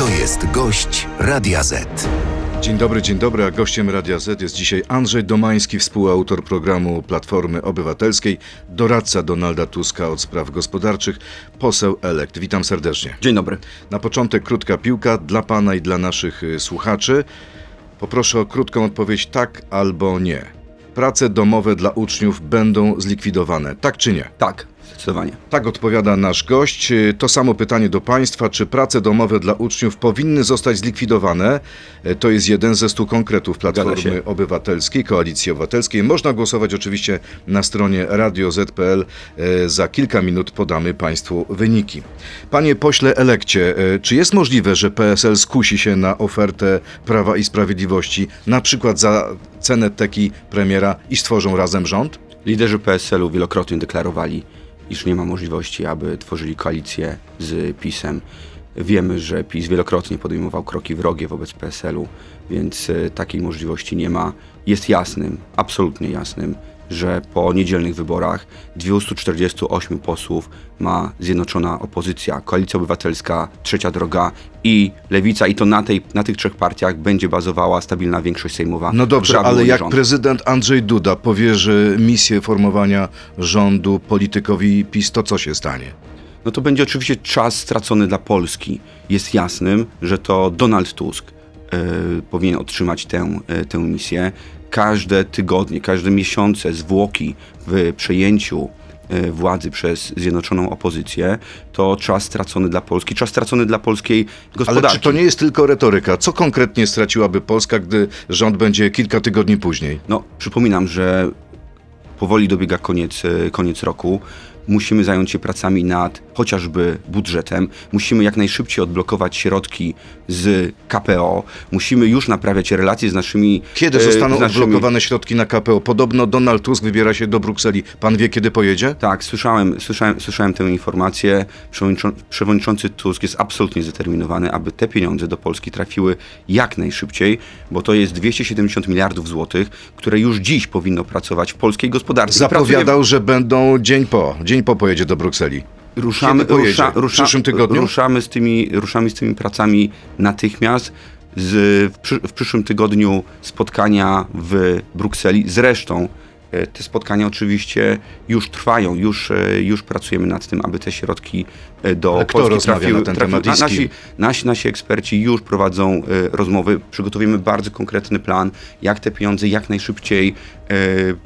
To jest gość Radia Z. Dzień dobry, dzień dobry, a gościem Radia Z jest dzisiaj Andrzej Domański, współautor programu Platformy Obywatelskiej, doradca Donalda Tuska od spraw gospodarczych, poseł elekt. Witam serdecznie. Dzień dobry. Na początek krótka piłka dla pana i dla naszych y, słuchaczy. Poproszę o krótką odpowiedź tak albo nie. Prace domowe dla uczniów będą zlikwidowane, tak czy nie? Tak, zdecydowanie. Tak odpowiada nasz gość. To samo pytanie do Państwa. Czy prace domowe dla uczniów powinny zostać zlikwidowane? To jest jeden ze stu konkretów Platformy. Obywatelskiej, Koalicji Obywatelskiej. Można głosować oczywiście na stronie radio.z.pl. E, Za kilka minut podamy Państwu wyniki. Panie pośle elekcie, e, czy jest możliwe, że PSL skusi się na ofertę Prawa i Sprawiedliwości, na przykład za cenę teki premiera i stworzą razem rząd? Liderzy PSL-u wielokrotnie deklarowali, iż nie ma możliwości, aby tworzyli koalicję z PiSem. Wiemy, że PiS wielokrotnie podejmował kroki wrogie wobec PSL-u, więc e, takiej możliwości nie ma. Jest jasnym, absolutnie jasnym, że po niedzielnych wyborach 248 posłów ma zjednoczona opozycja, Koalicja Obywatelska, Trzecia Droga i Lewica i to na, tej, na tych trzech partiach będzie bazowała stabilna większość sejmowa. No dobrze, ale jak rząd. prezydent Andrzej Duda powierzy misję formowania rządu politykowi PiS, to co się stanie? no to będzie oczywiście czas stracony dla Polski. Jest jasnym, że to Donald Tusk e, powinien otrzymać tę, e, tę misję. Każde tygodnie, każde miesiące zwłoki w przejęciu e, władzy przez zjednoczoną opozycję, to czas stracony dla Polski, czas stracony dla polskiej Ale gospodarki. czy to nie jest tylko retoryka? Co konkretnie straciłaby Polska, gdy rząd będzie kilka tygodni później? No, przypominam, że powoli dobiega koniec, e, koniec roku. Musimy zająć się pracami nad chociażby budżetem. Musimy jak najszybciej odblokować środki z KPO. Musimy już naprawiać relacje z naszymi. Kiedy e, zostaną naszymi- odblokowane środki na KPO? Podobno Donald Tusk wybiera się do Brukseli. Pan wie, kiedy pojedzie? Tak, słyszałem, słyszałem, słyszałem tę informację. Przewodniczą- Przewodniczący Tusk jest absolutnie zdeterminowany, aby te pieniądze do Polski trafiły jak najszybciej, bo to jest 270 miliardów złotych, które już dziś powinno pracować w polskiej gospodarce. I pracuje- Zapowiadał, że będą dzień po. Dzień po pojedzie do Brukseli. Ruszamy, pojedzie? rusza, W rusza, przyszłym tygodniu? Ruszamy z, tymi, ruszamy z tymi pracami natychmiast. Z, w, przy, w przyszłym tygodniu spotkania w Brukseli. Zresztą e, te spotkania oczywiście już trwają, już, e, już pracujemy nad tym, aby te środki do Ale kto Polski rozmawia trafiły. na ten trafiły. temat nasi, nasi, nasi eksperci już prowadzą e, rozmowy. Przygotowujemy bardzo konkretny plan, jak te pieniądze jak najszybciej e,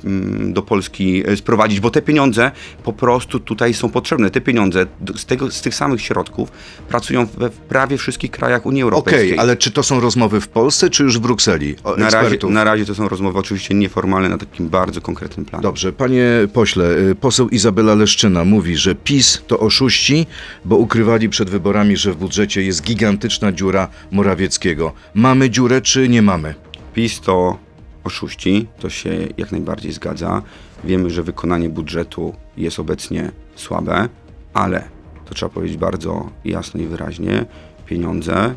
mm, do Polski e, sprowadzić, bo te pieniądze po prostu tutaj są potrzebne. Te pieniądze z, tego, z tych samych środków pracują we w prawie wszystkich krajach Unii Okej, Europejskiej. ale czy to są rozmowy w Polsce, czy już w Brukseli? O, na razie, na razie to są rozmowy oczywiście nieformalne na takim bardzo konkretnym planie. Dobrze, panie pośle, y, poseł Izabela Leszczyna mówi, że PiS to oszuści, bo ukrywali przed wyborami, że w budżecie jest gigantyczna dziura Morawieckiego. Mamy dziurę, czy nie mamy? PiS to oszuści, to się jak najbardziej zgadza. Wiemy, że wykonanie budżetu jest obecnie słabe, ale to trzeba powiedzieć bardzo jasno i wyraźnie. Pieniądze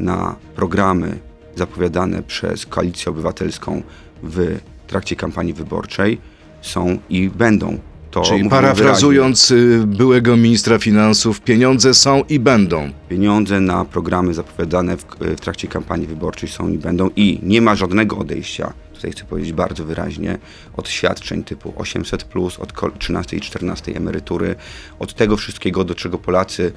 na programy zapowiadane przez Koalicję Obywatelską w trakcie kampanii wyborczej są i będą. To Czyli parafrazując y, byłego ministra finansów, pieniądze są i będą. Pieniądze na programy zapowiadane w, w trakcie kampanii wyborczej są i będą i nie ma żadnego odejścia, tutaj chcę powiedzieć bardzo wyraźnie, od świadczeń typu 800, od kol- 13 i 14 emerytury, od tego wszystkiego, do czego Polacy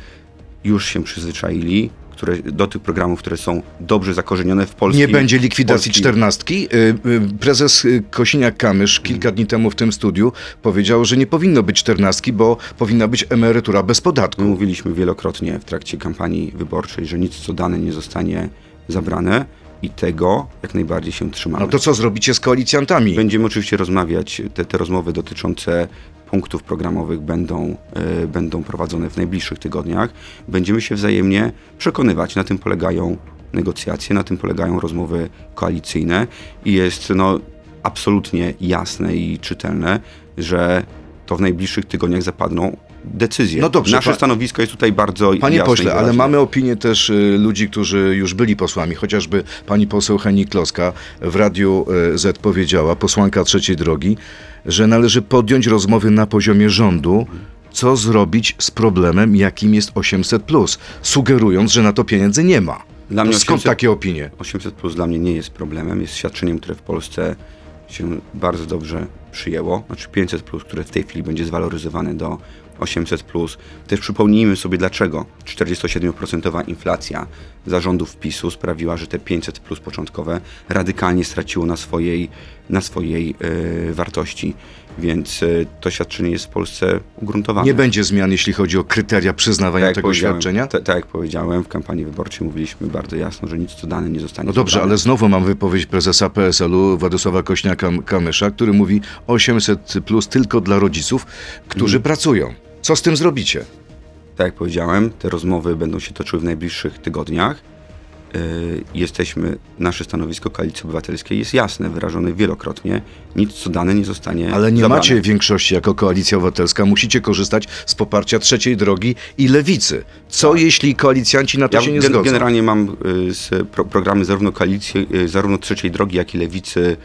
już się przyzwyczaili, które, do tych programów, które są dobrze zakorzenione w Polsce. Nie będzie likwidacji czternastki. Y, y, Prezes y, Kosiniak-Kamysz kilka dni temu w tym studiu powiedział, że nie powinno być czternastki, bo powinna być emerytura bez My podatku. mówiliśmy wielokrotnie w trakcie kampanii wyborczej, że nic co dane nie zostanie zabrane i tego jak najbardziej się trzymamy. No to co zrobicie z koalicjantami? Będziemy oczywiście rozmawiać, te, te rozmowy dotyczące punktów programowych będą, e, będą prowadzone w najbliższych tygodniach. Będziemy się wzajemnie przekonywać, na tym polegają negocjacje, na tym polegają rozmowy koalicyjne i jest no, absolutnie jasne i czytelne, że to w najbliższych tygodniach zapadną decyzje. No dobrze, Nasze pa- stanowisko jest tutaj bardzo Panie jasne pośle, ale mamy opinię też y, ludzi, którzy już byli posłami, chociażby pani poseł Heni Kloska w Radiu y, Z powiedziała, posłanka trzeciej drogi, że należy podjąć rozmowy na poziomie rządu, co zrobić z problemem, jakim jest 800, sugerując, że na to pieniędzy nie ma. Dla mnie skąd 800 takie opinie? 800 plus dla mnie nie jest problemem, jest świadczeniem, które w Polsce się bardzo dobrze przyjęło. Znaczy 500 plus, które w tej chwili będzie zwaloryzowane do 800 plus. Też przypomnijmy sobie dlaczego 47% inflacja zarządów PiSu sprawiła, że te 500 plus początkowe radykalnie straciło na swojej, na swojej e, wartości. Więc e, to świadczenie jest w Polsce ugruntowane. Nie będzie zmian, jeśli chodzi o kryteria przyznawania jak tego świadczenia? ta- Tak jak powiedziałem, w kampanii wyborczej mówiliśmy bardzo jasno, że nic co dane nie zostanie No dobrze, ale znowu mam wypowiedź prezesa PSL-u Władysława Kośniaka-Kamysza, który mówi 800 plus tylko dla rodziców, którzy Mhm. pracują. Co z tym zrobicie? Tak jak powiedziałem, te rozmowy będą się toczyły w najbliższych tygodniach. Yy, Jesteśmy, nasze stanowisko Koalicji Obywatelskiej jest jasne, wyrażone wielokrotnie. Nic co dane nie zostanie Ale nie zabrane. macie większości jako Koalicja Obywatelska, musicie korzystać z poparcia trzeciej drogi i lewicy. Co jeśli koalicjanci na to Tak. Ja się nie gen- zgodzą? generalnie mam y, z pro, programy zarówno koalicji, y, zarówno trzeciej drogi, jak i lewicy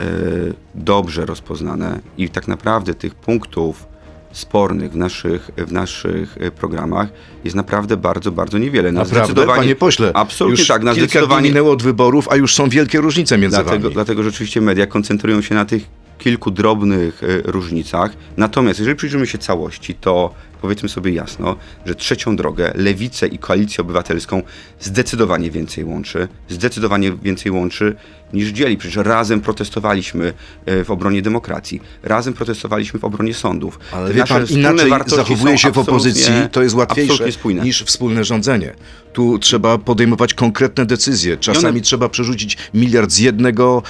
y, dobrze rozpoznane i tak naprawdę tych punktów spornych w naszych, w naszych y, programach jest naprawdę bardzo, bardzo niewiele. Na Naprawdę, zdecydowanie- panie pośle, Absolutnie już tak, na kilka zdecydowanie minęło od wyborów, a już są wielkie różnice między Dlatego, wami. dlatego rzeczywiście media koncentrują się na tych kilku drobnych e, różnicach. Natomiast jeżeli przyjrzymy się całości, to powiedzmy sobie jasno, że trzecią drogę, lewicę i koalicję obywatelską zdecydowanie więcej łączy. Zdecydowanie więcej łączy niż dzieli. Przecież razem protestowaliśmy e, w obronie demokracji. Razem protestowaliśmy w obronie sądów. Ale wie pan, inaczej zachowuje się w opozycji, to jest łatwiejsze niż wspólne rządzenie. Tu trzeba podejmować konkretne decyzje. Czasami one- trzeba przerzucić miliard z jednego,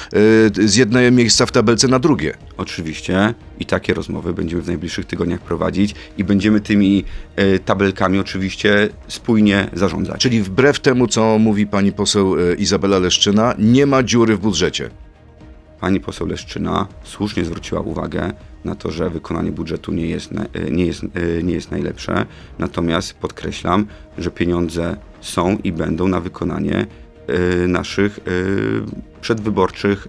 e, z jednego miejsca w tabelce na drugie. Oczywiście i takie rozmowy będziemy w najbliższych tygodniach prowadzić i będziemy tymi e, tabelkami oczywiście spójnie zarządzać. Czyli wbrew temu, co mówi pani poseł e, Izabela Leszczyna, nie ma dziury w budżecie. Pani poseł Leszczyna słusznie zwróciła uwagę na to, że wykonanie budżetu nie jest, e, nie jest, nie jest najlepsze. Natomiast podkreślam, że pieniądze są i będą na wykonanie naszych przedwyborczych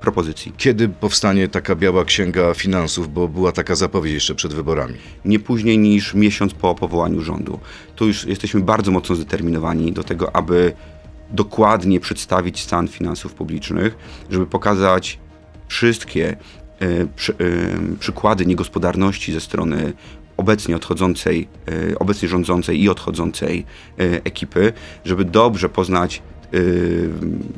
propozycji. Kiedy powstanie taka biała księga finansów, bo była taka zapowiedź jeszcze przed wyborami? nie później niż miesiąc po powołaniu rządu. Tu już jesteśmy bardzo mocno zdeterminowani do tego, aby dokładnie przedstawić stan finansów publicznych, żeby pokazać wszystkie e, przy, e, przykłady niegospodarności ze strony obecnie odchodzącej, e, obecnie rządzącej i odchodzącej ekipy, żeby dobrze poznać,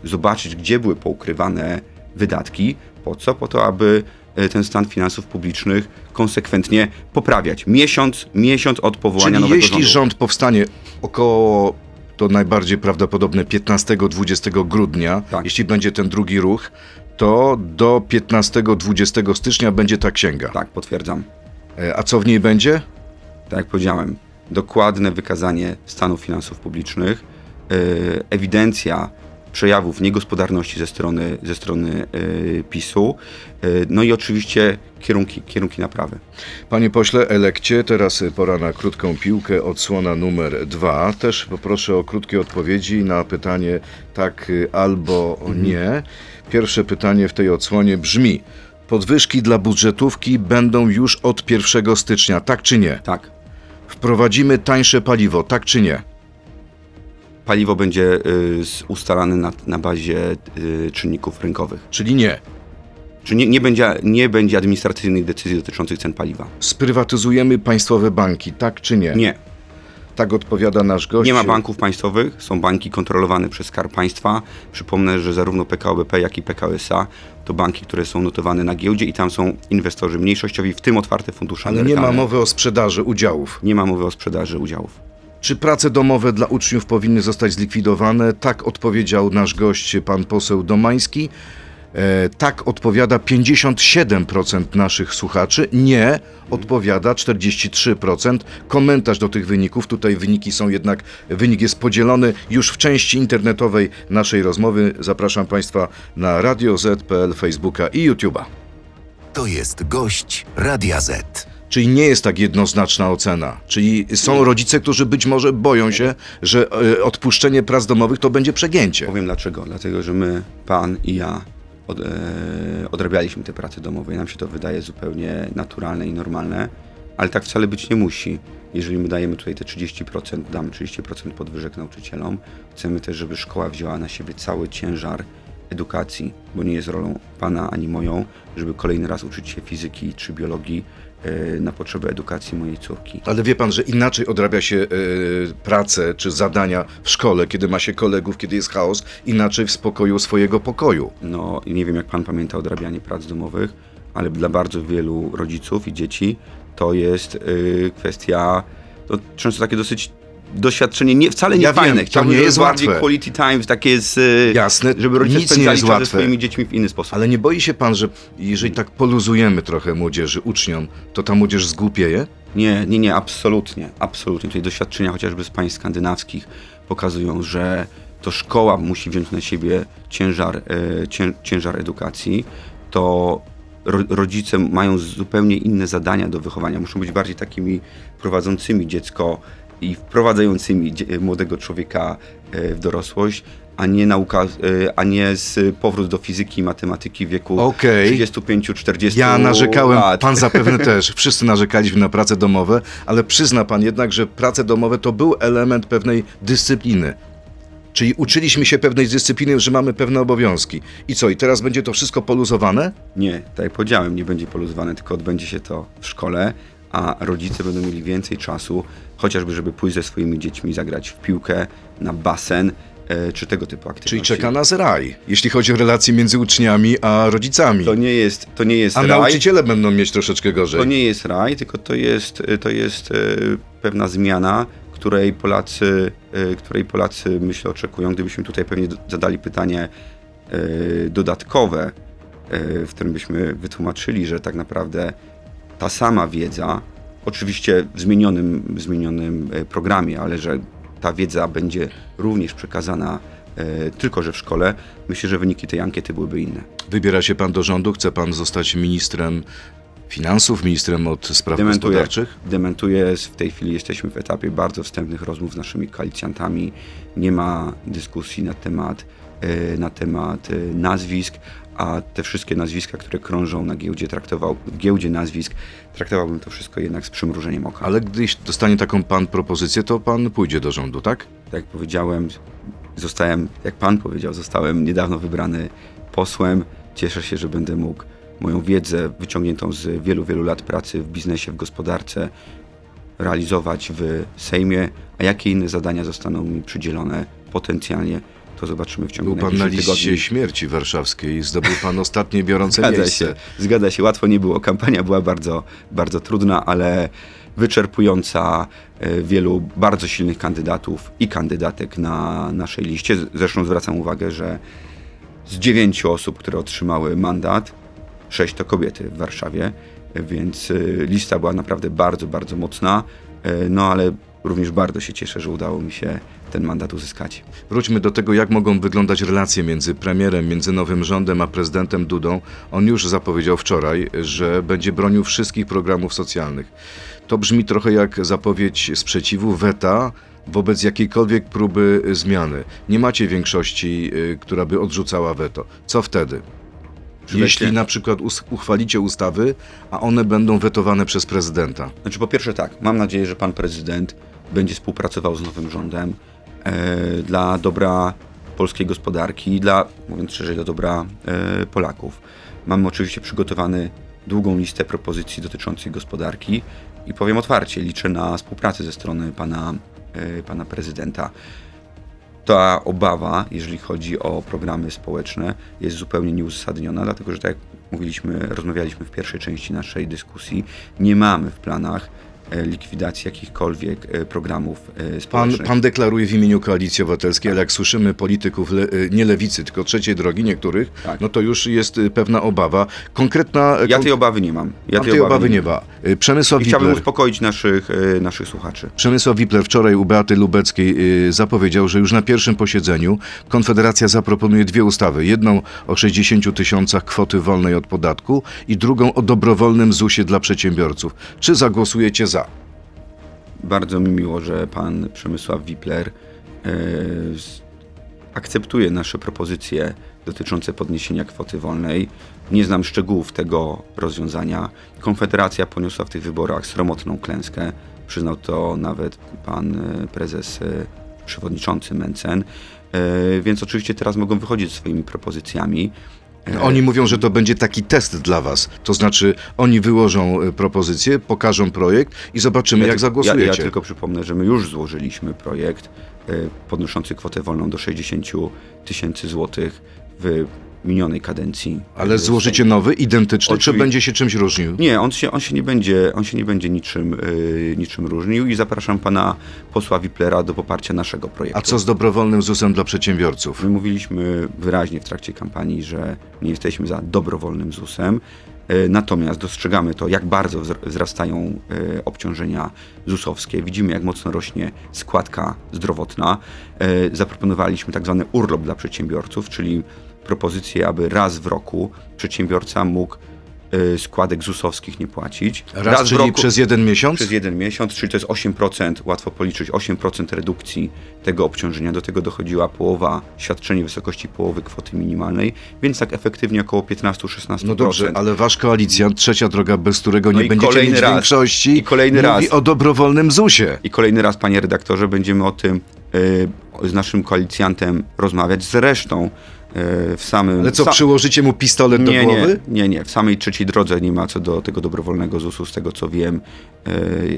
zobaczyć, gdzie były poukrywane wydatki. Po co? Po to, aby e, ten stan finansów publicznych konsekwentnie poprawiać. Miesiąc, miesiąc od powołania Czyli nowego jeśli rządu. rząd powstanie około, to najbardziej prawdopodobne 15-20 grudnia, Tak. jeśli będzie ten drugi ruch, to do 15-20 stycznia będzie ta księga. Tak, potwierdzam. E, A co w niej będzie? Tak jak powiedziałem, dokładne wykazanie stanu finansów publicznych, e, ewidencja przejawów niegospodarności ze strony, ze strony e, PiSu, e, no i oczywiście kierunki, kierunki naprawy. Panie pośle, elekcie, teraz pora na krótką piłkę, odsłona numer dwa. Też poproszę o krótkie odpowiedzi na pytanie tak albo nie. Pierwsze pytanie w tej odsłonie brzmi: Podwyżki dla budżetówki będą już od 1 stycznia, tak czy nie? Tak, Wprowadzimy tańsze paliwo, tak czy nie? Paliwo będzie y, ustalane na, na bazie y, czynników rynkowych. Czyli nie. Czy nie, nie, będzie, nie będzie administracyjnych decyzji dotyczących cen paliwa? Sprywatyzujemy państwowe banki, tak czy nie? Nie. Tak odpowiada nasz gość. Nie ma banków państwowych, są banki kontrolowane przez Skarb Państwa. Przypomnę, że zarówno PKO BP, jak i PKO SA to banki, które są notowane na giełdzie i tam są inwestorzy mniejszościowi, w tym otwarte fundusze Ale nie ma mowy o sprzedaży udziałów. Nie ma mowy o sprzedaży udziałów. Czy prace domowe dla uczniów powinny zostać zlikwidowane? Tak odpowiedział nasz gość, pan poseł Domański. E, tak odpowiada 57% naszych słuchaczy. Nie odpowiada 43%. Komentarz do tych wyników. Tutaj wyniki są jednak, wynik jest podzielony już w części internetowej naszej rozmowy. Zapraszam Państwa na Radio Z.pl, Facebooka i YouTube'a. To jest gość Radia Z. Czyli nie jest tak jednoznaczna ocena. Czyli są rodzice, którzy być może boją się, że e, odpuszczenie prac domowych to będzie przegięcie. Powiem dlaczego. Dlatego, że my, pan i ja od, e, odrabialiśmy te prace domowe i nam się to wydaje zupełnie naturalne i normalne. ale tak wcale być nie musi. Jeżeli my dajemy tutaj te 30%, damy 30% podwyżek nauczycielom, chcemy też, żeby szkoła wzięła na siebie cały ciężar edukacji, bo nie jest rolą pana ani moją, żeby kolejny raz uczyć się fizyki czy biologii na potrzeby edukacji mojej córki. Ale wie pan, że inaczej odrabia się e, pracę czy zadania w szkole, kiedy ma się kolegów, kiedy jest chaos, inaczej w spokoju swojego pokoju. No nie wiem, jak pan pamięta odrabianie prac domowych, ale dla bardzo wielu rodziców i dzieci to jest y, kwestia, to często takie dosyć doświadczenie nie, wcale nie Ja wiem, fajne. to Chciałbym, nie jest bardziej łatwe. quality time, takie jest, Jasne, żeby rodzice nic nie spędzali jest czas ze łatwe. swoimi dziećmi w inny sposób. Ale nie boi się pan, że jeżeli tak poluzujemy trochę młodzieży, uczniom, to ta młodzież zgłupieje? Nie, nie, nie, absolutnie, absolutnie. Tutaj doświadczenia chociażby z państw skandynawskich pokazują, że to szkoła musi wziąć na siebie ciężar, e, cię, ciężar edukacji, to ro, rodzice mają zupełnie inne zadania do wychowania. Muszą być bardziej takimi prowadzącymi dziecko i wprowadzającymi młodego człowieka e, w dorosłość, a nie nauka, e, a nie z powrót do fizyki i matematyki w wieku Okej. 35-40 Ja narzekałem, lat. pan zapewne też, wszyscy narzekaliśmy na prace domowe, ale przyzna pan jednak, że prace domowe to był element pewnej dyscypliny. Czyli uczyliśmy się pewnej dyscypliny, że mamy pewne obowiązki. I co, i teraz będzie to wszystko poluzowane? Nie, tak jak powiedziałem, nie będzie poluzowane, tylko odbędzie się to w szkole, a rodzice będą mieli więcej czasu, chociażby żeby pójść ze swoimi dziećmi zagrać w piłkę, na basen, e, czy tego typu aktywności. Czyli czeka nas raj, jeśli chodzi o relacje między uczniami a rodzicami. To nie jest, to nie jest A raj, nauczyciele będą mieć troszeczkę gorzej. to nie jest raj, tylko to jest, to jest e, pewna zmiana, której Polacy, e, której Polacy myślę oczekują. Gdybyśmy tutaj pewnie zadali pytanie e, dodatkowe, e, w którym byśmy wytłumaczyli, że tak naprawdę ta sama wiedza, oczywiście w zmienionym, w zmienionym e, programie, ale że ta wiedza będzie również przekazana e, tylko że w szkole, myślę, że wyniki tej ankiety byłyby inne. Wybiera się pan do rządu, chce pan zostać ministrem finansów, ministrem od spraw Dementuję, gospodarczych? dementuję. W tej chwili jesteśmy w etapie bardzo wstępnych rozmów z naszymi koalicjantami. Nie ma dyskusji na temat, e, na temat nazwisk, a te wszystkie nazwiska, które krążą na giełdzie, traktował, giełdzie nazwisk, traktowałbym to wszystko jednak z przymrużeniem oka. Ale gdy dostanie taką pan propozycję, to pan pójdzie do rządu, tak? Tak jak powiedziałem, zostałem, jak pan powiedział, zostałem niedawno wybrany posłem. Cieszę się, że będę mógł moją wiedzę wyciągniętą z wielu, wielu lat pracy w biznesie, w gospodarce realizować w Sejmie, a jakie inne zadania zostaną mi przydzielone potencjalnie, to zobaczymy w ciągu Był pan na liście tygodni. śmierci warszawskiej, zdobył pan ostatnie biorące Zgadza miejsce. się, zgadza się, łatwo nie było. Kampania była bardzo, bardzo trudna, ale wyczerpująca e, wielu bardzo silnych kandydatów i kandydatek na naszej liście. Zresztą zwracam uwagę, że z dziewięciu osób, które otrzymały mandat, sześć to kobiety w Warszawie, więc e, lista była naprawdę bardzo, bardzo mocna. E, No ale również bardzo się cieszę, że udało mi się ten mandat uzyskać. Wróćmy do tego, jak mogą wyglądać relacje między premierem, między nowym rządem a prezydentem Dudą. On już zapowiedział wczoraj, że będzie bronił wszystkich programów socjalnych. To brzmi trochę jak zapowiedź sprzeciwu, weta wobec jakiejkolwiek próby zmiany. Nie macie większości, y, która by odrzucała weto. Co wtedy? Jeśli na przykład uchwalicie ustawy, a one będą wetowane przez prezydenta. Znaczy, po pierwsze tak, mam nadzieję, że pan prezydent będzie współpracował z nowym rządem e, dla dobra polskiej gospodarki i dla, mówiąc szczerze, dla dobra e, Polaków. Mamy oczywiście przygotowany długą listę propozycji dotyczących gospodarki i powiem otwarcie, liczę na współpracę ze strony pana, e, pana prezydenta. Ta obawa, jeżeli chodzi o programy społeczne, jest zupełnie nieuzasadniona, dlatego że tak jak mówiliśmy, rozmawialiśmy w pierwszej części naszej dyskusji, nie mamy w planach likwidacji jakichkolwiek e, programów e, Pan, społecznych. pan deklaruje w imieniu Koalicji Obywatelskiej, ale jak słyszymy polityków le, nie lewicy, tylko trzeciej drogi niektórych, Tak. no to już jest pewna obawa. Konkretna. Ja tej obawy nie mam. Ja pan tej obawy nie ma. Przemysław I chciałbym Wipler, uspokoić naszych, e, naszych słuchaczy. Przemysław Wipler wczoraj u Beaty Lubeckiej zapowiedział, że już na pierwszym posiedzeniu Konfederacja zaproponuje dwie ustawy. Jedną o 60 tysiącach kwoty wolnej od podatku i drugą o dobrowolnym ZUS-ie dla przedsiębiorców. Czy zagłosujecie za? Bardzo mi miło, że pan Przemysław Wipler e, z- akceptuje nasze propozycje dotyczące podniesienia kwoty wolnej. Nie znam szczegółów tego rozwiązania. Konfederacja poniosła w tych wyborach sromotną klęskę. Przyznał to nawet pan e, prezes e, przewodniczący Mencen. Więc oczywiście teraz mogą wychodzić ze swoimi propozycjami. E, Oni mówią, że to będzie taki test dla was. To znaczy, oni wyłożą e, propozycję, pokażą projekt i zobaczymy, jak ty- zagłosujecie. Ja, ja tylko przypomnę, że my już złożyliśmy projekt e, podnoszący kwotę wolną do 60 tysięcy złotych w minionej kadencji. Ale E, złożycie nowy, identyczny, czy Oczywi- będzie się czymś różnił? Nie, on się, on się nie będzie, on się nie będzie niczym, y, niczym różnił i zapraszam pana posła Wiplera do poparcia naszego projektu. A co z dobrowolnym ZUS-em dla przedsiębiorców? My mówiliśmy wyraźnie w trakcie kampanii, że nie jesteśmy za dobrowolnym ZUS-em. y, Natomiast dostrzegamy to, jak bardzo wzr- wzrastają y, obciążenia ZUS-owskie. Widzimy, jak mocno rośnie składka zdrowotna. Zaproponowaliśmy tak zwany urlop dla przedsiębiorców, czyli propozycję, aby raz w roku przedsiębiorca mógł y, składek ZUS-owskich nie płacić. Raz, w czyli roku- przez jeden miesiąc? przez jeden miesiąc, czyli to jest 8%, łatwo policzyć, 8% redukcji tego obciążenia. Do tego dochodziła połowa świadczenia w wysokości połowy kwoty minimalnej, więc tak efektywnie około 15-16%. No dobrze, ale wasz koalicjant, trzecia droga, bez którego No nie będziecie mieć raz. większości, I kolejny mówi raz. o dobrowolnym ZUS-ie. I kolejny raz, panie redaktorze, będziemy o tym y, z naszym koalicjantem rozmawiać. Zresztą w samym... Ale co, sa- przyłożycie mu pistolet do nie, głowy? nie, nie, nie. W samej trzeciej drodze nie ma co do tego dobrowolnego ZUS-u, z tego co wiem, e,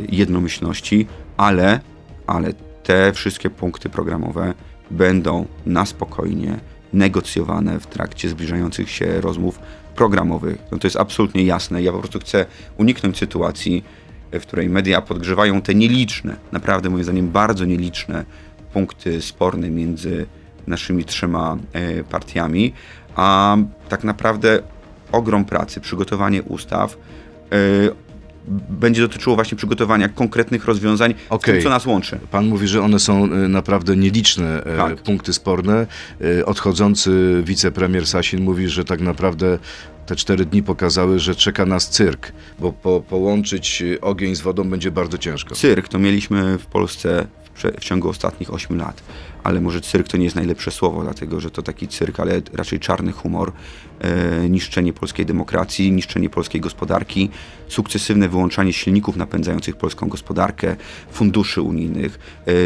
jednomyślności, ale, ale te wszystkie punkty programowe będą na spokojnie negocjowane w trakcie zbliżających się rozmów programowych. No to jest absolutnie jasne. Ja po prostu chcę uniknąć sytuacji, w której media podgrzewają te nieliczne, naprawdę moim zdaniem bardzo nieliczne punkty sporne między naszymi trzema e, partiami, a tak naprawdę ogrom pracy, przygotowanie ustaw e, będzie dotyczyło właśnie przygotowania konkretnych rozwiązań Okej. tym, co nas łączy. Pan mówi, że one są y, naprawdę nieliczne e, Tak. punkty sporne. Odchodzący wicepremier Sasin mówi, że tak naprawdę te cztery dni pokazały, że czeka nas cyrk, bo po, połączyć ogień z wodą będzie bardzo ciężko. Cyrk to mieliśmy w Polsce w, w ciągu ostatnich 8 lat, ale może cyrk to nie jest najlepsze słowo, dlatego że to taki cyrk, ale raczej czarny humor, e, niszczenie polskiej demokracji, niszczenie polskiej gospodarki, sukcesywne wyłączanie silników napędzających polską gospodarkę, funduszy unijnych,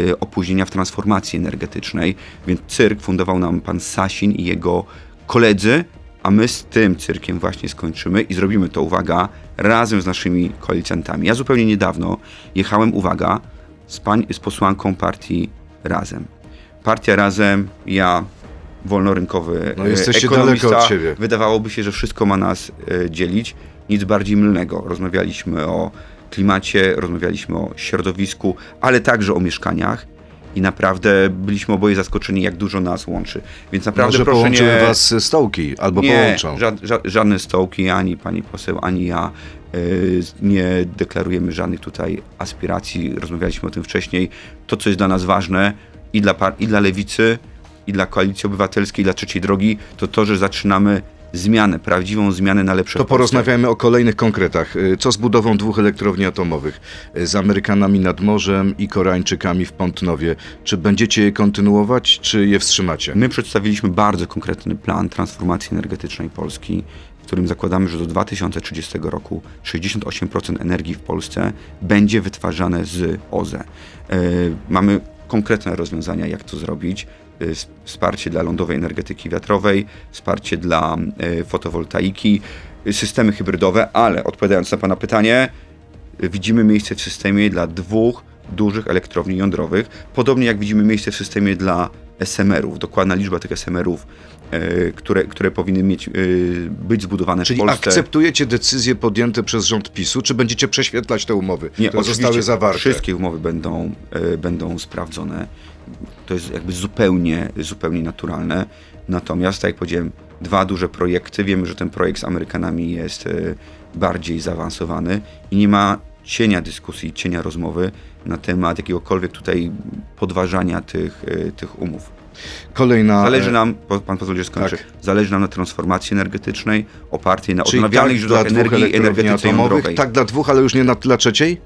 e, opóźnienia w transformacji energetycznej, więc cyrk fundował nam pan Sasin i jego koledzy, a my z tym cyrkiem właśnie skończymy i zrobimy to, uwaga, razem z naszymi koalicjantami. Ja zupełnie niedawno jechałem, uwaga, z, pań, z posłanką partii Razem. Partia Razem, ja, wolnorynkowy No, e, jesteście ekonomista, daleko od siebie. Wydawałoby się, że wszystko ma nas e, dzielić. Nic bardziej mylnego. Rozmawialiśmy o klimacie, rozmawialiśmy o środowisku, ale także o mieszkaniach. I naprawdę byliśmy oboje zaskoczeni, jak dużo nas łączy. Więc naprawdę Może proszę nie... was stołki, albo Nie, połączą. ża- ża- żadne stołki, ani pani poseł, ani ja y, nie deklarujemy żadnych tutaj aspiracji. Rozmawialiśmy o tym wcześniej. To, co jest dla nas ważne i dla, i dla lewicy, i dla koalicji obywatelskiej, i dla trzeciej drogi, to to, że zaczynamy zmianę, prawdziwą zmianę na lepsze To porozmawiajmy o kolejnych konkretach. Y, Co z budową dwóch elektrowni atomowych? Y, Z Amerykanami nad morzem i Koreańczykami w Pątnowie. Czy będziecie je kontynuować, czy je wstrzymacie? My przedstawiliśmy bardzo konkretny plan transformacji energetycznej Polski, w którym zakładamy, że do 2030 roku 68% energii w Polsce będzie wytwarzane z OZE. E, Mamy konkretne rozwiązania, jak to zrobić. S- Wsparcie dla lądowej energetyki wiatrowej, wsparcie dla e, fotowoltaiki, e, systemy hybrydowe, ale odpowiadając na Pana pytanie, widzimy miejsce w systemie dla dwóch dużych elektrowni jądrowych, podobnie jak widzimy miejsce w systemie dla SMR-ów. Dokładna liczba tych SMR-ów, e, które, które powinny mieć, e, być zbudowane Czyli w Polsce. akceptujecie decyzje podjęte przez rząd PiSu, czy będziecie prześwietlać te umowy, które oczywiście zostały zawarte? Wszystkie umowy będą, e, będą sprawdzone. To jest jakby zupełnie, zupełnie naturalne. Natomiast, tak jak powiedziałem, dwa duże projekty. Wiemy, że ten projekt z Amerykanami jest bardziej zaawansowany i nie ma cienia dyskusji, cienia rozmowy na temat jakiegokolwiek tutaj podważania tych, e, tych umów. Kolejna... Zależy e, nam, po- pan pozwoli, że skończę, tak. zależy nam na transformacji energetycznej opartej na Czyli odnawialnych tak źródłach energii i energetyce jądrowej. tak dla dwóch, ale już nie na, dla trzeciej?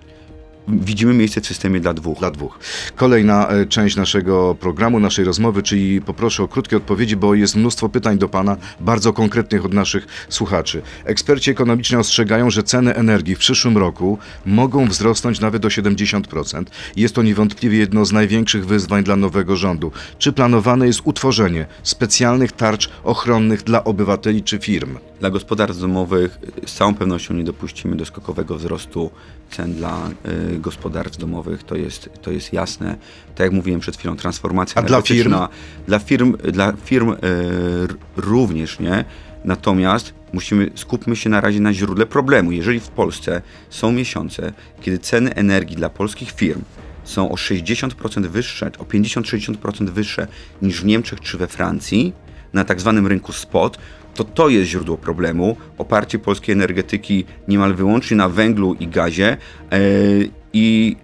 Widzimy miejsce w systemie dla dwóch. Dla dwóch. Kolejna e, część naszego programu, naszej rozmowy, czyli poproszę o krótkie odpowiedzi, bo jest mnóstwo pytań do Pana, bardzo konkretnych od naszych słuchaczy. Eksperci ekonomiczni ostrzegają, że ceny energii w przyszłym roku mogą wzrosnąć nawet o 70%. Jest to niewątpliwie jedno z największych wyzwań dla nowego rządu. Czy planowane jest utworzenie specjalnych tarcz ochronnych dla obywateli czy firm? Dla gospodarstw domowych z całą pewnością nie dopuścimy do skokowego wzrostu cen dla y, gospodarstw domowych, to jest, to jest jasne. Tak jak mówiłem przed chwilą, transformacja A dla firm? Dla firm, dla firm y, również nie. Natomiast musimy, skupmy się na razie na źródle problemu. Jeżeli w Polsce są miesiące, kiedy ceny energii dla polskich firm są o 60% wyższe, o 50-60% wyższe niż w Niemczech czy we Francji, na tak zwanym rynku spot, to to jest źródło problemu. Oparcie polskiej energetyki niemal wyłącznie na węglu i gazie yy, i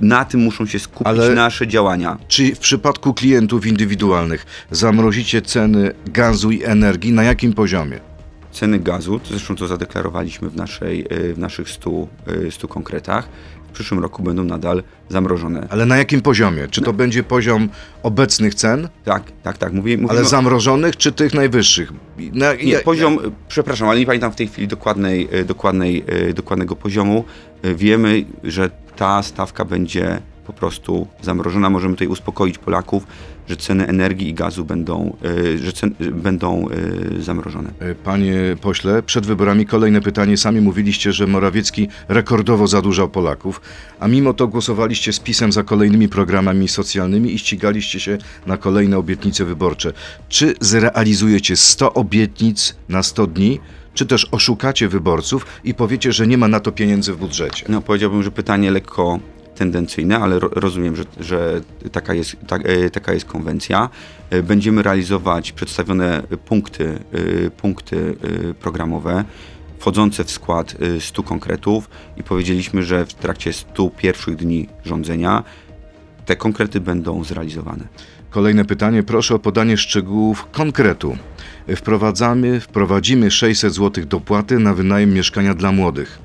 na tym muszą się skupić Ale nasze działania. Czy w przypadku klientów indywidualnych zamrozicie ceny gazu i energii na jakim poziomie? Ceny gazu, to zresztą to zadeklarowaliśmy w, naszej, e, w naszych 100, 100 e, konkretach, przyszłym roku będą nadal zamrożone. Ale na jakim poziomie? Czy to no. będzie poziom obecnych cen? Tak, tak, tak. Mówię, mówimy ale zamrożonych czy tych najwyższych? Na, nie, poziom, przepraszam, ale nie pamiętam w tej chwili dokładnej, e, dokładnej, e, dokładnego poziomu. E, wiemy, że ta stawka będzie po prostu zamrożona. Możemy tutaj uspokoić Polaków, że ceny energii i gazu będą, e, że cen, będą e, zamrożone. E, panie pośle, przed wyborami kolejne pytanie. Sami mówiliście, że Morawiecki rekordowo zadłużał Polaków, a mimo to głosowaliście z pisem za kolejnymi programami socjalnymi i ścigaliście się na kolejne obietnice wyborcze. Czy zrealizujecie 100 obietnic na 100 dni? czy też oszukacie wyborców i powiecie, że nie ma na to pieniędzy w budżecie? No powiedziałbym, że pytanie lekko tendencyjne, ale ro, rozumiem, że, że taka, jest, ta, e, taka jest konwencja. E, będziemy realizować przedstawione punkty, e, punkty programowe wchodzące w skład 100 konkretów i powiedzieliśmy, że w trakcie 100 pierwszych dni rządzenia te konkrety będą zrealizowane. Kolejne pytanie. Proszę o podanie szczegółów konkretu. Wprowadzamy, wprowadzimy 600 zł dopłaty na wynajem mieszkania dla młodych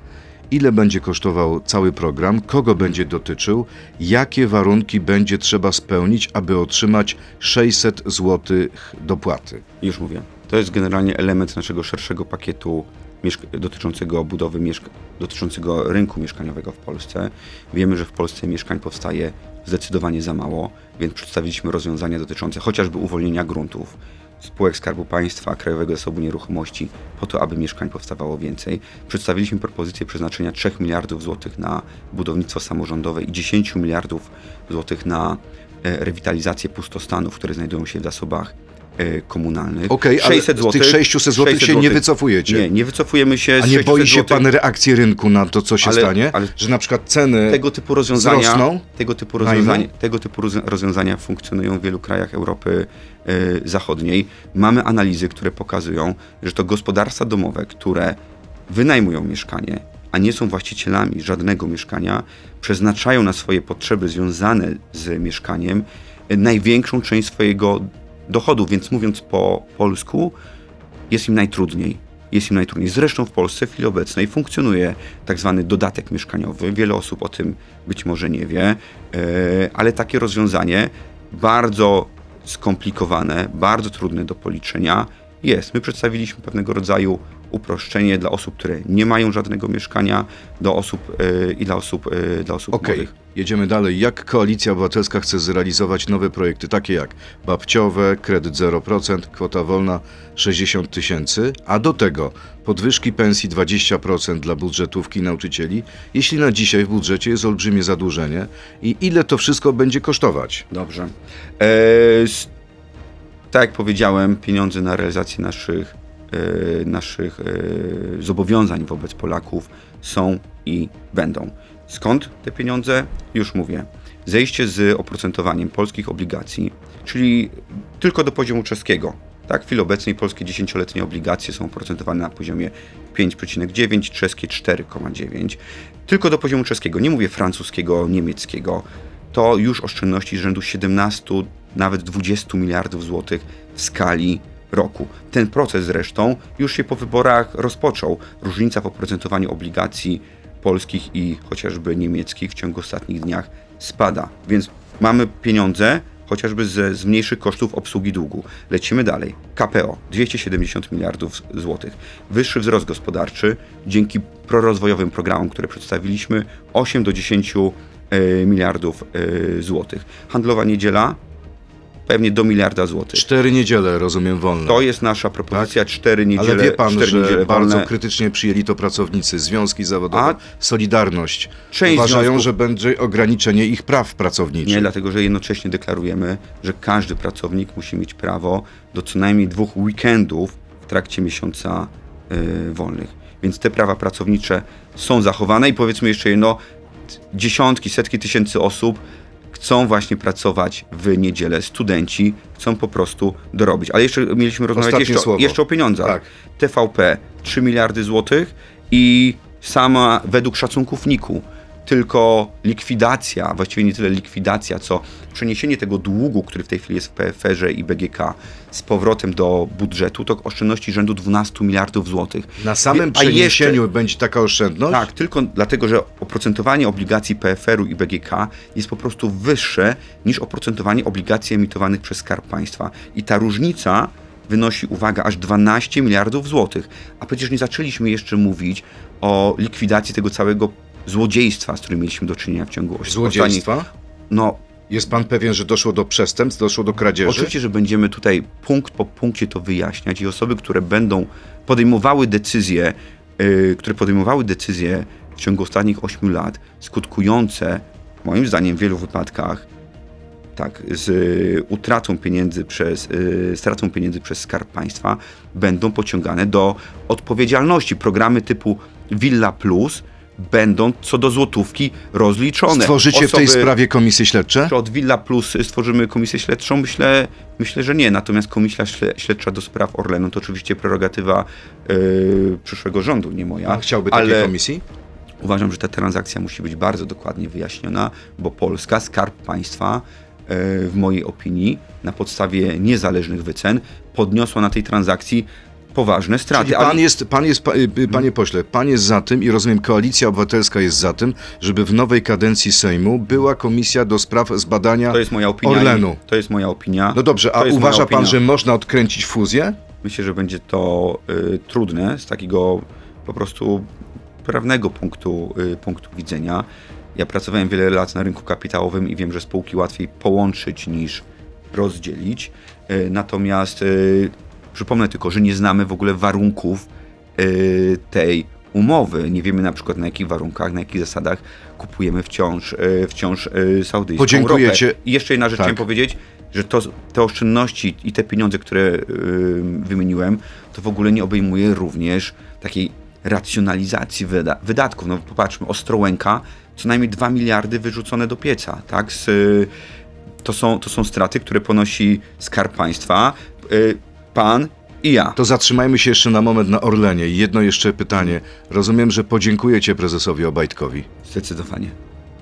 ile będzie kosztował cały program, kogo będzie dotyczył, jakie warunki będzie trzeba spełnić, aby otrzymać 600 zł dopłaty. Już mówię. To jest generalnie element naszego szerszego pakietu dotyczącego budowy dotyczącego rynku mieszkaniowego w Polsce. Wiemy, że w Polsce mieszkań powstaje zdecydowanie za mało, więc przedstawiliśmy rozwiązania dotyczące chociażby uwolnienia gruntów, spółek Skarbu Państwa, Krajowego Zasobu Nieruchomości, po to, aby mieszkań powstawało więcej. Przedstawiliśmy propozycję przeznaczenia 3 miliardów złotych na budownictwo samorządowe i 10 miliardów złotych na e, rewitalizację pustostanów, które znajdują się w zasobach komunalnych. Okej, okay, 600 ale z tych 600 zł się nie wycofujecie. Nie, nie wycofujemy się A nie boi się pan reakcji rynku na to, co się ale, stanie? Ale że na przykład ceny tego typu rozwiązania, wzrosną? Tego typu, rozwiązania, tego typu rozwiązania funkcjonują w wielu krajach Europy y, Zachodniej. Mamy analizy, które pokazują, że to gospodarstwa domowe, które wynajmują mieszkanie, a nie są właścicielami żadnego mieszkania, przeznaczają na swoje potrzeby związane z mieszkaniem największą część swojego dochodów, więc mówiąc po polsku, jest im najtrudniej. Jest im najtrudniej. Zresztą w Polsce w chwili obecnej funkcjonuje tak zwany dodatek mieszkaniowy. Wiele osób o tym być może nie wie, e, ale takie rozwiązanie bardzo skomplikowane, bardzo trudne do policzenia jest. My przedstawiliśmy pewnego rodzaju uproszczenie dla osób, które nie mają żadnego mieszkania, do osób yy, i dla osób, yy, dla osób okay. młodych. Jedziemy dalej. Jak Koalicja Obywatelska chce zrealizować nowe projekty, takie jak babciowe, kredyt 0%, kwota wolna 60 tysięcy, a do tego podwyżki pensji 20% dla budżetówki nauczycieli, jeśli na dzisiaj w budżecie jest olbrzymie zadłużenie i ile to wszystko będzie kosztować? Dobrze. Eee, tak jak powiedziałem, pieniądze na realizację naszych E, naszych e, zobowiązań wobec Polaków są i będą. Skąd te pieniądze? Już mówię. Zejście z oprocentowaniem polskich obligacji, czyli tylko do poziomu czeskiego. Tak, w chwili obecnej polskie dziesięcioletnie obligacje są oprocentowane na poziomie 5,9, czeskie 4,9. Tylko do poziomu czeskiego, nie mówię francuskiego, niemieckiego. To już oszczędności rzędu 17, nawet 20 miliardów złotych w skali roku. Ten proces zresztą już się po wyborach rozpoczął. Różnica w oprocentowaniu obligacji polskich i chociażby niemieckich w ciągu ostatnich dniach spada. Więc mamy pieniądze chociażby ze, z mniejszych kosztów obsługi długu. Lecimy dalej. KPO 270 miliardów złotych. Wyższy wzrost gospodarczy dzięki prorozwojowym programom, które przedstawiliśmy 8 do 10 e, miliardów e, złotych. Handlowa niedziela pewnie do miliarda złotych. Cztery niedziele, rozumiem, wolne. To jest nasza propozycja, cztery niedziele, Ale wie pan, cztery że niedziele bardzo wolne. krytycznie przyjęli to pracownicy, związki zawodowe, A Solidarność. część Uważają, związków- że będzie ograniczenie ich praw pracowniczych. Nie, dlatego że jednocześnie deklarujemy, że każdy pracownik musi mieć prawo do co najmniej dwóch weekendów w trakcie miesiąca y, wolnych. Więc te prawa pracownicze są zachowane i powiedzmy jeszcze jedno, dziesiątki, setki tysięcy osób chcą właśnie pracować w niedzielę. Studenci chcą po prostu dorobić. Ale jeszcze mieliśmy rozmawiać jeszcze, jeszcze o pieniądzach. Tak. TVP 3 miliardy złotych i sama według szacunków NIK-u tylko likwidacja, właściwie nie tyle likwidacja, co przeniesienie tego długu, który w tej chwili jest w PFR-ze i BGK z powrotem do budżetu, to oszczędności rzędu 12 miliardów złotych. Na samym A jeszcze- przeniesieniu będzie taka oszczędność? tak, tylko dlatego, że oprocentowanie obligacji PFR-u i BGK jest po prostu wyższe niż oprocentowanie obligacji emitowanych przez Skarb Państwa. I ta różnica wynosi, uwaga, aż 12 miliardów złotych. A przecież nie zaczęliśmy jeszcze mówić o likwidacji tego całego złodziejstwa, z którym mieliśmy do czynienia w ciągu oś- Złodziejstwa? ostatnich- No, Jest pan pewien, że doszło do przestępstw, doszło do kradzieży? Oczywiście, że będziemy tutaj punkt po punkcie to wyjaśniać i osoby, które będą podejmowały decyzje, yy, które podejmowały decyzje w ciągu ostatnich 8 lat, skutkujące, moim zdaniem, w wielu wypadkach, tak, z y, utratą pieniędzy przez, y, stratą pieniędzy przez Skarb Państwa, będą pociągane do odpowiedzialności. Programy typu Villa Plus będą co do złotówki rozliczone. Stworzycie w tej Osoby- sprawie komisje śledcze? czy od Villa Plus stworzymy komisję śledczą? Myślę, myślę że nie. Natomiast komisja śle- śledcza do spraw Orlenu to oczywiście prerogatywa yy, przyszłego rządu, nie moja. Pan chciałby takiej ale komisji? uważam, że ta transakcja musi być bardzo dokładnie wyjaśniona, bo Polska, Skarb Państwa, yy, w mojej opinii, na podstawie niezależnych wycen, podniosła na tej transakcji poważne straty. Czyli pan Ale- jest, pan jest, pa- y, panie pośle, pan jest za tym i rozumiem, Koalicja Obywatelska jest za tym, żeby w nowej kadencji Sejmu była komisja do spraw zbadania to jest moja opinia. Orlenu. To jest moja opinia. No dobrze, a uważa pan, że można odkręcić fuzję? Myślę, że będzie to y, trudne z takiego po prostu prawnego punktu, y, punktu widzenia. Ja pracowałem wiele lat na rynku kapitałowym i wiem, że spółki łatwiej połączyć niż rozdzielić. Y, natomiast y, przypomnę tylko, że nie znamy w ogóle warunków y, tej umowy. Nie wiemy na przykład na jakich warunkach, na jakich zasadach kupujemy wciąż, y, wciąż y, saudyjską Podziękujecie. ropę. I jeszcze jedna rzecz Tak. chciałem powiedzieć, że to, te oszczędności i te pieniądze, które wymieniłem, to w ogóle nie obejmuje również takiej racjonalizacji wyda wydatków. No popatrzmy, Ostrołęka, co najmniej 2 miliardy wyrzucone do pieca, tak? Z, to, są, to są straty, które ponosi Skarb Państwa, pan i ja. To zatrzymajmy się jeszcze na moment na Orlenie. Jedno jeszcze pytanie. Rozumiem, że podziękujecie prezesowi Obajtkowi. Zdecydowanie.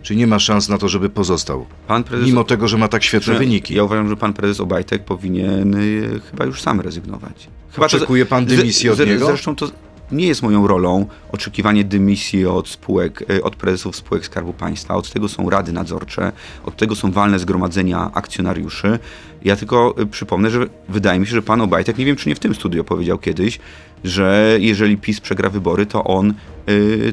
Czy nie ma szans na to, żeby pozostał? Pan prezes Mimo tego, że ma tak świetne wyniki. Ja uważam, że pan prezes Obajtek powinien y, chyba już sam rezygnować. Chyba to- Oczekuje pan z- dymisji od z- niego? Zresztą to nie jest moją rolą oczekiwanie dymisji od spółek, y, od prezesów spółek Skarbu Państwa. Od tego są rady nadzorcze, od tego są walne zgromadzenia akcjonariuszy. Ja tylko y, przypomnę, że wydaje mi się, że pan Obajtek, nie wiem czy nie w tym studio powiedział kiedyś, że jeżeli PiS przegra wybory, to on,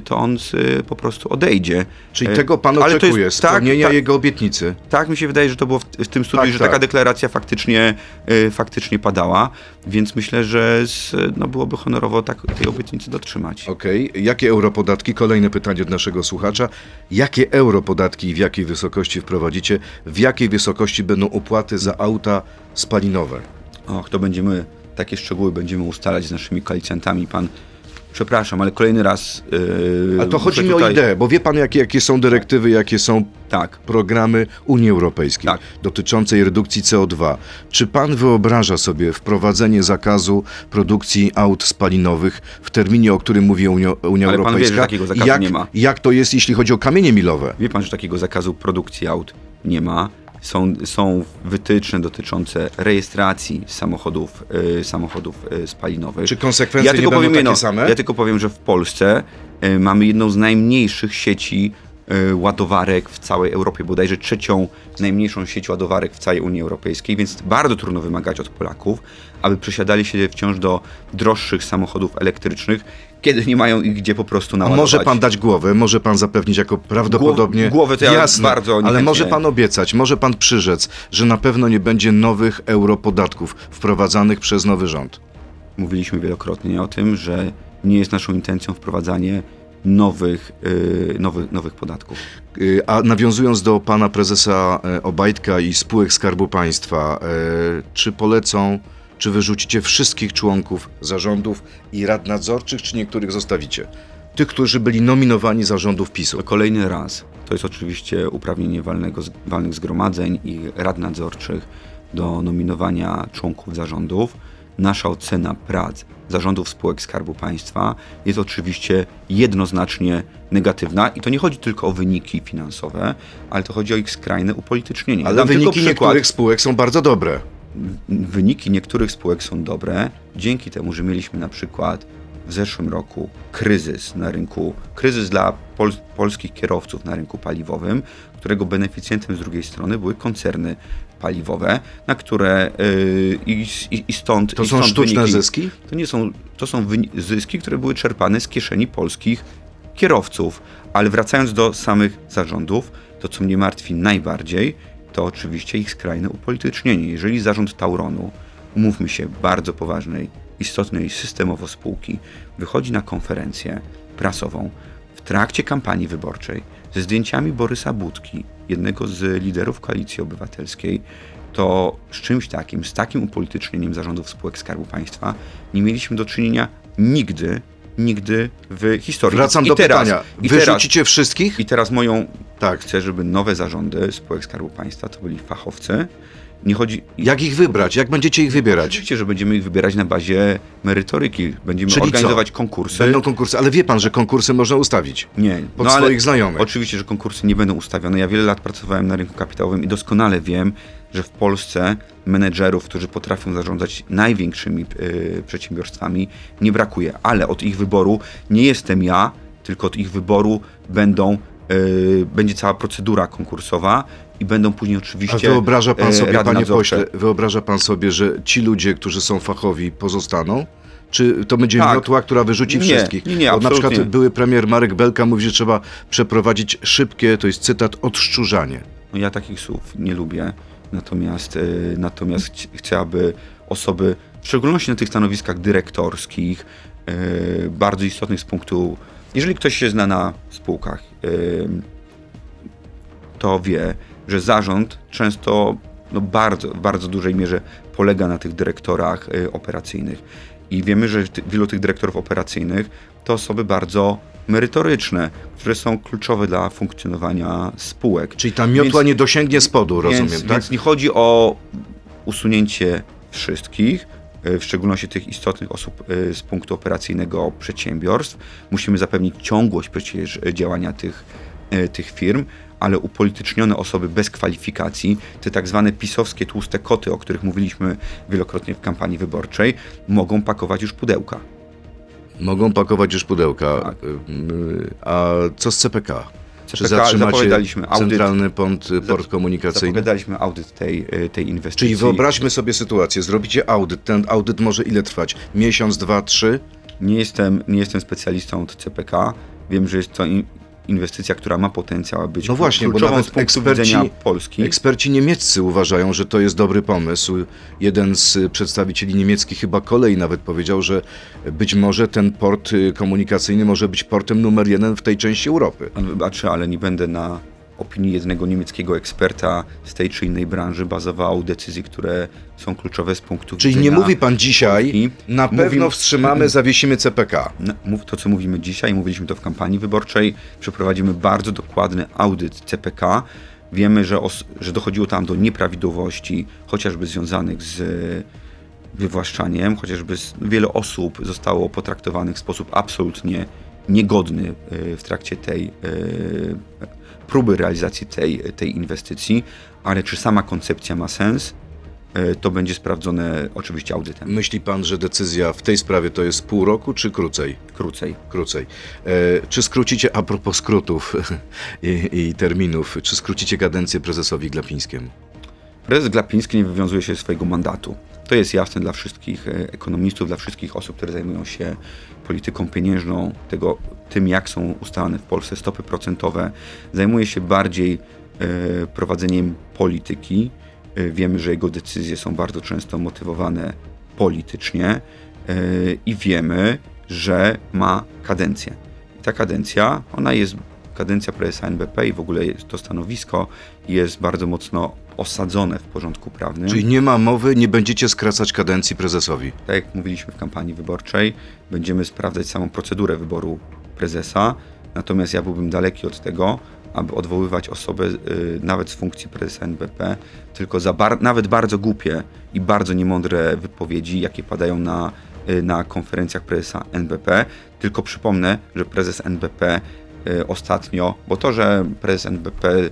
to on y, po prostu odejdzie. Czyli Y, tego pan ale to oczekuje, jest- tak, spełnienia tak, jego obietnicy. tak, mi się wydaje, że to było w, w tym studiu, Tak, że tak. taka deklaracja faktycznie, y, faktycznie padała, więc myślę, że z, no, byłoby honorowo tak, tej obietnicy dotrzymać. Okej. Jakie europodatki? Kolejne pytanie od naszego słuchacza. Jakie europodatki i w jakiej wysokości wprowadzicie? W jakiej wysokości będą opłaty za auta spalinowe? Och, to będziemy, takie szczegóły będziemy ustalać z naszymi koalicjantami. Pan, przepraszam, ale kolejny raz... Yy, A to chodzi mi o tutaj- ideę, bo wie pan, jakie, jakie są dyrektywy, jakie są Tak. programy Unii Europejskiej Tak. dotyczącej redukcji CO2. Czy pan wyobraża sobie wprowadzenie zakazu produkcji aut spalinowych w terminie, o którym mówi Unia, Unia Ale pan wie, Europejska? że takiego zakazu jak, nie ma. Jak to jest, jeśli chodzi o kamienie milowe? Wie pan, że takiego zakazu produkcji aut nie ma. Są, są wytyczne dotyczące rejestracji samochodów, y, samochodów y, spalinowych. Czy konsekwencje nie będą takie jedno, same? Ja tylko powiem, że w Polsce y, mamy jedną z najmniejszych sieci y, ładowarek w całej Europie, bodajże trzecią najmniejszą sieć ładowarek w całej Unii Europejskiej, więc bardzo trudno wymagać od Polaków, aby przesiadali się wciąż do droższych samochodów elektrycznych, kiedy nie mają ich gdzie po prostu A naładować. może pan dać głowę, może pan zapewnić jako prawdopodobnie. Głow- głowę to ja Jasne, bardzo ale może pan obiecać, może pan przyrzec, że na pewno nie będzie nowych europodatków wprowadzanych przez nowy rząd. Mówiliśmy wielokrotnie o tym, że nie jest naszą intencją wprowadzanie nowych, y, nowych, nowych podatków. Y, A nawiązując do pana prezesa e, Obajtka i spółek Skarbu Państwa, e, czy polecą, czy wyrzucicie wszystkich członków zarządów i rad nadzorczych, czy niektórych zostawicie? Tych, którzy byli nominowani zarządów PiSu. Kolejny raz. To jest oczywiście uprawnienie walnego, walnych zgromadzeń i rad nadzorczych do nominowania członków zarządów. Nasza ocena prac zarządów spółek Skarbu Państwa jest oczywiście jednoznacznie negatywna i to nie chodzi tylko o wyniki finansowe, ale to chodzi o ich skrajne upolitycznienie. Ale wyniki przykład. niektórych spółek są bardzo dobre. Wyniki niektórych spółek są dobre dzięki temu, że mieliśmy na przykład w zeszłym roku kryzys na rynku, kryzys dla pol, polskich kierowców na rynku paliwowym, którego beneficjentem z drugiej strony były koncerny paliwowe, na które yy, i, i, i stąd To i są stąd sztuczne wyniki, zyski? To nie są, to są zyski, które były czerpane z kieszeni polskich kierowców. Ale wracając do samych zarządów, to co mnie martwi najbardziej, to oczywiście ich skrajne upolitycznienie. Jeżeli zarząd Tauronu, umówmy się, bardzo poważnej, istotnej systemowo spółki, wychodzi na konferencję prasową w trakcie kampanii wyborczej ze zdjęciami Borysa Budki, jednego z liderów koalicji obywatelskiej, to z czymś takim, z takim upolitycznieniem zarządów spółek Skarbu Państwa nie mieliśmy do czynienia nigdy, nigdy w historii. Wracam I do teraz, pytania. I teraz, Wyrzucicie wszystkich? I teraz moją... Tak. Chcę, żeby nowe zarządy spółek Skarbu Państwa to byli fachowcy. Nie chodzi... Jak ich wybrać? Jak będziecie ich wybierać? Oczywiście, że będziemy ich wybierać na bazie merytoryki. Będziemy Czyli co? organizować konkursy. Będą konkursy, ale wie pan, że konkursy można ustawić. Nie. Pod no ale swoich znajomych. Oczywiście, że konkursy nie będą ustawione. Ja wiele lat pracowałem na rynku kapitałowym i doskonale wiem, że w Polsce menedżerów, którzy potrafią zarządzać największymi y, przedsiębiorstwami, nie brakuje. Ale od ich wyboru nie jestem ja, tylko od ich wyboru będą, y, będzie cała procedura konkursowa i będą później A oczywiście. wyobraża pan y, sobie, panie nadzorcze. pośle, wyobraża pan sobie, że ci ludzie, którzy są fachowi, pozostaną? Czy to będzie Tak. miotła, która wyrzuci Nie, wszystkich? nie, nie, Bo na przykład były premier Marek Belka mówi, że trzeba przeprowadzić szybkie, to jest cytat, odszczurzanie. No ja takich słów nie lubię, natomiast, y, natomiast chci- chcę, aby osoby, w szczególności na tych stanowiskach dyrektorskich, y, bardzo istotnych z punktu, jeżeli ktoś się zna na spółkach, y, to wie, że zarząd często no bardzo, w bardzo dużej mierze polega na tych dyrektorach operacyjnych. I wiemy, że wielu tych dyrektorów operacyjnych to osoby bardzo merytoryczne, które są kluczowe dla funkcjonowania spółek. Czyli ta miotła Więc- nie dosięgnie spodu, rozumiem, więc, tak? Więc nie chodzi o usunięcie wszystkich, y, w szczególności tych istotnych osób y, z punktu operacyjnego przedsiębiorstw. Musimy zapewnić ciągłość przecież działania tych, y, tych firm, ale upolitycznione osoby bez kwalifikacji, te tak zwane pisowskie tłuste koty, o których mówiliśmy wielokrotnie w kampanii wyborczej, mogą pakować już pudełka. Mogą pakować już pudełka. Tak. Y, A co z CPK? CPK audyt. centralny port, port komunikacyjny? Zapowiadaliśmy audyt tej, y, tej inwestycji. Czyli wyobraźmy sobie sytuację, zrobicie audyt, ten audyt może ile trwać? Miesiąc, dwa, trzy? Nie jestem, nie jestem specjalistą od CPK. Wiem, że jest to inwestycja, która ma potencjał aby być No właśnie, bo kluczową nawet z punktu eksperci- widzenia Polski. Eksperci niemieccy uważają, że to jest dobry pomysł. Jeden z y, przedstawicieli niemieckich, chyba kolei nawet powiedział, że być może ten port y, komunikacyjny może być portem numer jeden w tej części Europy. Pan wybaczy, ale nie będę na opinii jednego niemieckiego eksperta z tej czy innej branży bazował decyzji, które są kluczowe z punktu Czyli widzenia... nie mówi pan dzisiaj, Polski. na Mówimy- pewno wstrzymamy, zawiesimy CPK. No, to, co mówimy dzisiaj, mówiliśmy to w kampanii wyborczej. Przeprowadzimy bardzo dokładny audyt CPK. Wiemy, że, os- że dochodziło tam do nieprawidłowości, chociażby związanych z wywłaszczaniem, chociażby z, wiele osób zostało potraktowanych w sposób absolutnie niegodny y, w trakcie tej y, próby realizacji tej, tej inwestycji, ale czy sama koncepcja ma sens, e, to będzie sprawdzone oczywiście audytem. Myśli pan, że decyzja w tej sprawie to jest pół roku, czy krócej? Krócej. Krócej. E, czy skrócicie, a propos skrótów i, i terminów, czy skrócicie kadencję prezesowi Glapińskiemu? Prezes Glapiński nie wywiązuje się ze swojego mandatu. To jest jasne dla wszystkich e, ekonomistów, dla wszystkich osób, które zajmują się polityką pieniężną, tego, tym jak są ustalane w Polsce stopy procentowe. Zajmuje się bardziej e, prowadzeniem polityki. E, wiemy, że jego decyzje są bardzo często motywowane politycznie e, i wiemy, że ma kadencję. I ta kadencja, ona jest kadencja prezesa NBP i w ogóle to stanowisko jest bardzo mocno osadzone w porządku prawnym. Czyli nie ma mowy, nie będziecie skracać kadencji prezesowi. Tak jak mówiliśmy w kampanii wyborczej, będziemy sprawdzać samą procedurę wyboru prezesa, natomiast ja byłbym daleki od tego, aby odwoływać osobę y, nawet z funkcji prezesa NBP, tylko za bar- nawet bardzo głupie i bardzo niemądre wypowiedzi, jakie padają na, y, na konferencjach prezesa NBP. Tylko przypomnę, że prezes NBP y, ostatnio, bo to, że prezes NBP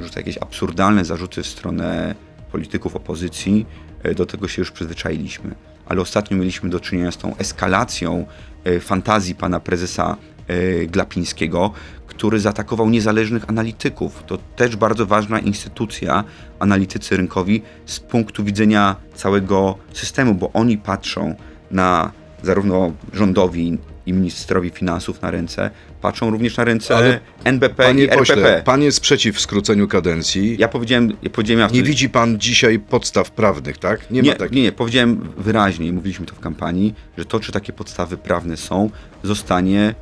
rzuca jakieś absurdalne zarzuty w stronę polityków opozycji, e, do tego się już przyzwyczailiśmy. Ale ostatnio mieliśmy do czynienia z tą eskalacją e, fantazji pana prezesa e, Glapińskiego, który zaatakował niezależnych analityków. To też bardzo ważna instytucja, analitycy rynkowi, z punktu widzenia całego systemu, bo oni patrzą na zarówno rządowi i ministrowi finansów na ręce, patrzą również na ręce Ale, NBP Panie i RPP. pośle, pan jest przeciw skróceniu kadencji. Ja powiedziałem, ja powiedziałem ja Nie widzi pan dzisiaj podstaw prawnych, tak? Nie, nie, ma takich. nie, nie, powiedziałem wyraźnie i mówiliśmy to w kampanii, że to, czy takie podstawy prawne są, zostanie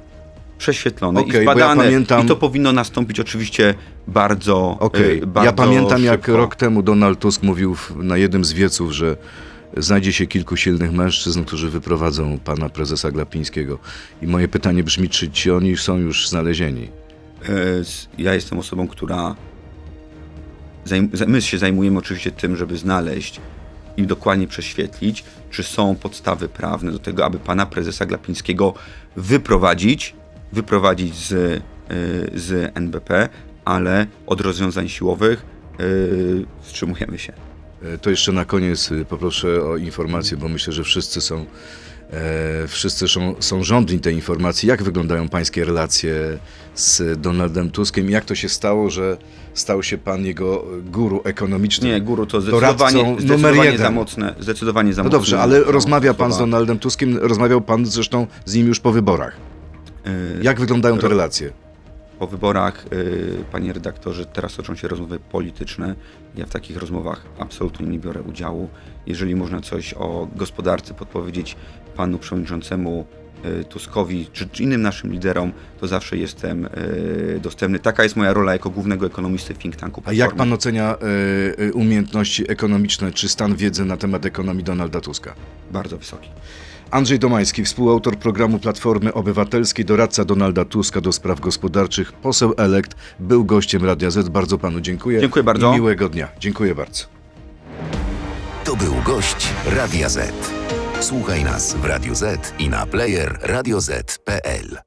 prześwietlone Okej, i bo ja zbadane. pamiętam- I to powinno nastąpić oczywiście bardzo. Okej, e, bardzo ja pamiętam jak szybko. rok temu Donald Tusk mówił na jednym z wieców, że znajdzie się kilku silnych mężczyzn, którzy wyprowadzą pana prezesa Glapińskiego. I moje pytanie brzmi, czy ci oni są już znalezieni? E, Ja jestem osobą, która. My się zajmujemy oczywiście tym, żeby znaleźć i dokładnie prześwietlić, czy są podstawy prawne do tego, aby pana prezesa Glapińskiego wyprowadzić, wyprowadzić z, e, z NBP, ale od rozwiązań siłowych e, wstrzymujemy się. E, To jeszcze na koniec y, poproszę o informację, bo myślę, że wszyscy są, e, wszyscy są, są żądni tej informacji. Jak wyglądają pańskie relacje z Donaldem Tuskiem? Jak to się stało, że stał się pan jego guru ekonomicznym? Nie, guru to zdecydowanie, zdecydowanie za mocne. Zdecydowanie za No dobrze, mocne ale słowa. rozmawia pan z Donaldem Tuskiem, rozmawiał pan zresztą z nim już po wyborach. E, Jak wyglądają te relacje? Po wyborach, y, panie redaktorze, teraz toczą się rozmowy polityczne. Ja w takich rozmowach absolutnie nie biorę udziału. Jeżeli można coś o gospodarce podpowiedzieć panu przewodniczącemu y, Tuskowi czy, czy innym naszym liderom, to zawsze jestem y, dostępny. Taka jest moja rola jako głównego ekonomisty w think tanku. A jak Platformy. pan ocenia umiejętności ekonomiczne czy stan wiedzy na temat ekonomii Donalda Tuska? Bardzo wysoki. Andrzej Domański, współautor programu Platformy Obywatelskiej, doradca Donalda Tuska do spraw gospodarczych, poseł elekt, był gościem Radia Z. Bardzo panu dziękuję. Dziękuję bardzo. I miłego dnia. Dziękuję bardzo. To był gość Radia Z. Słuchaj nas w Radio Z i na player radioz.pl.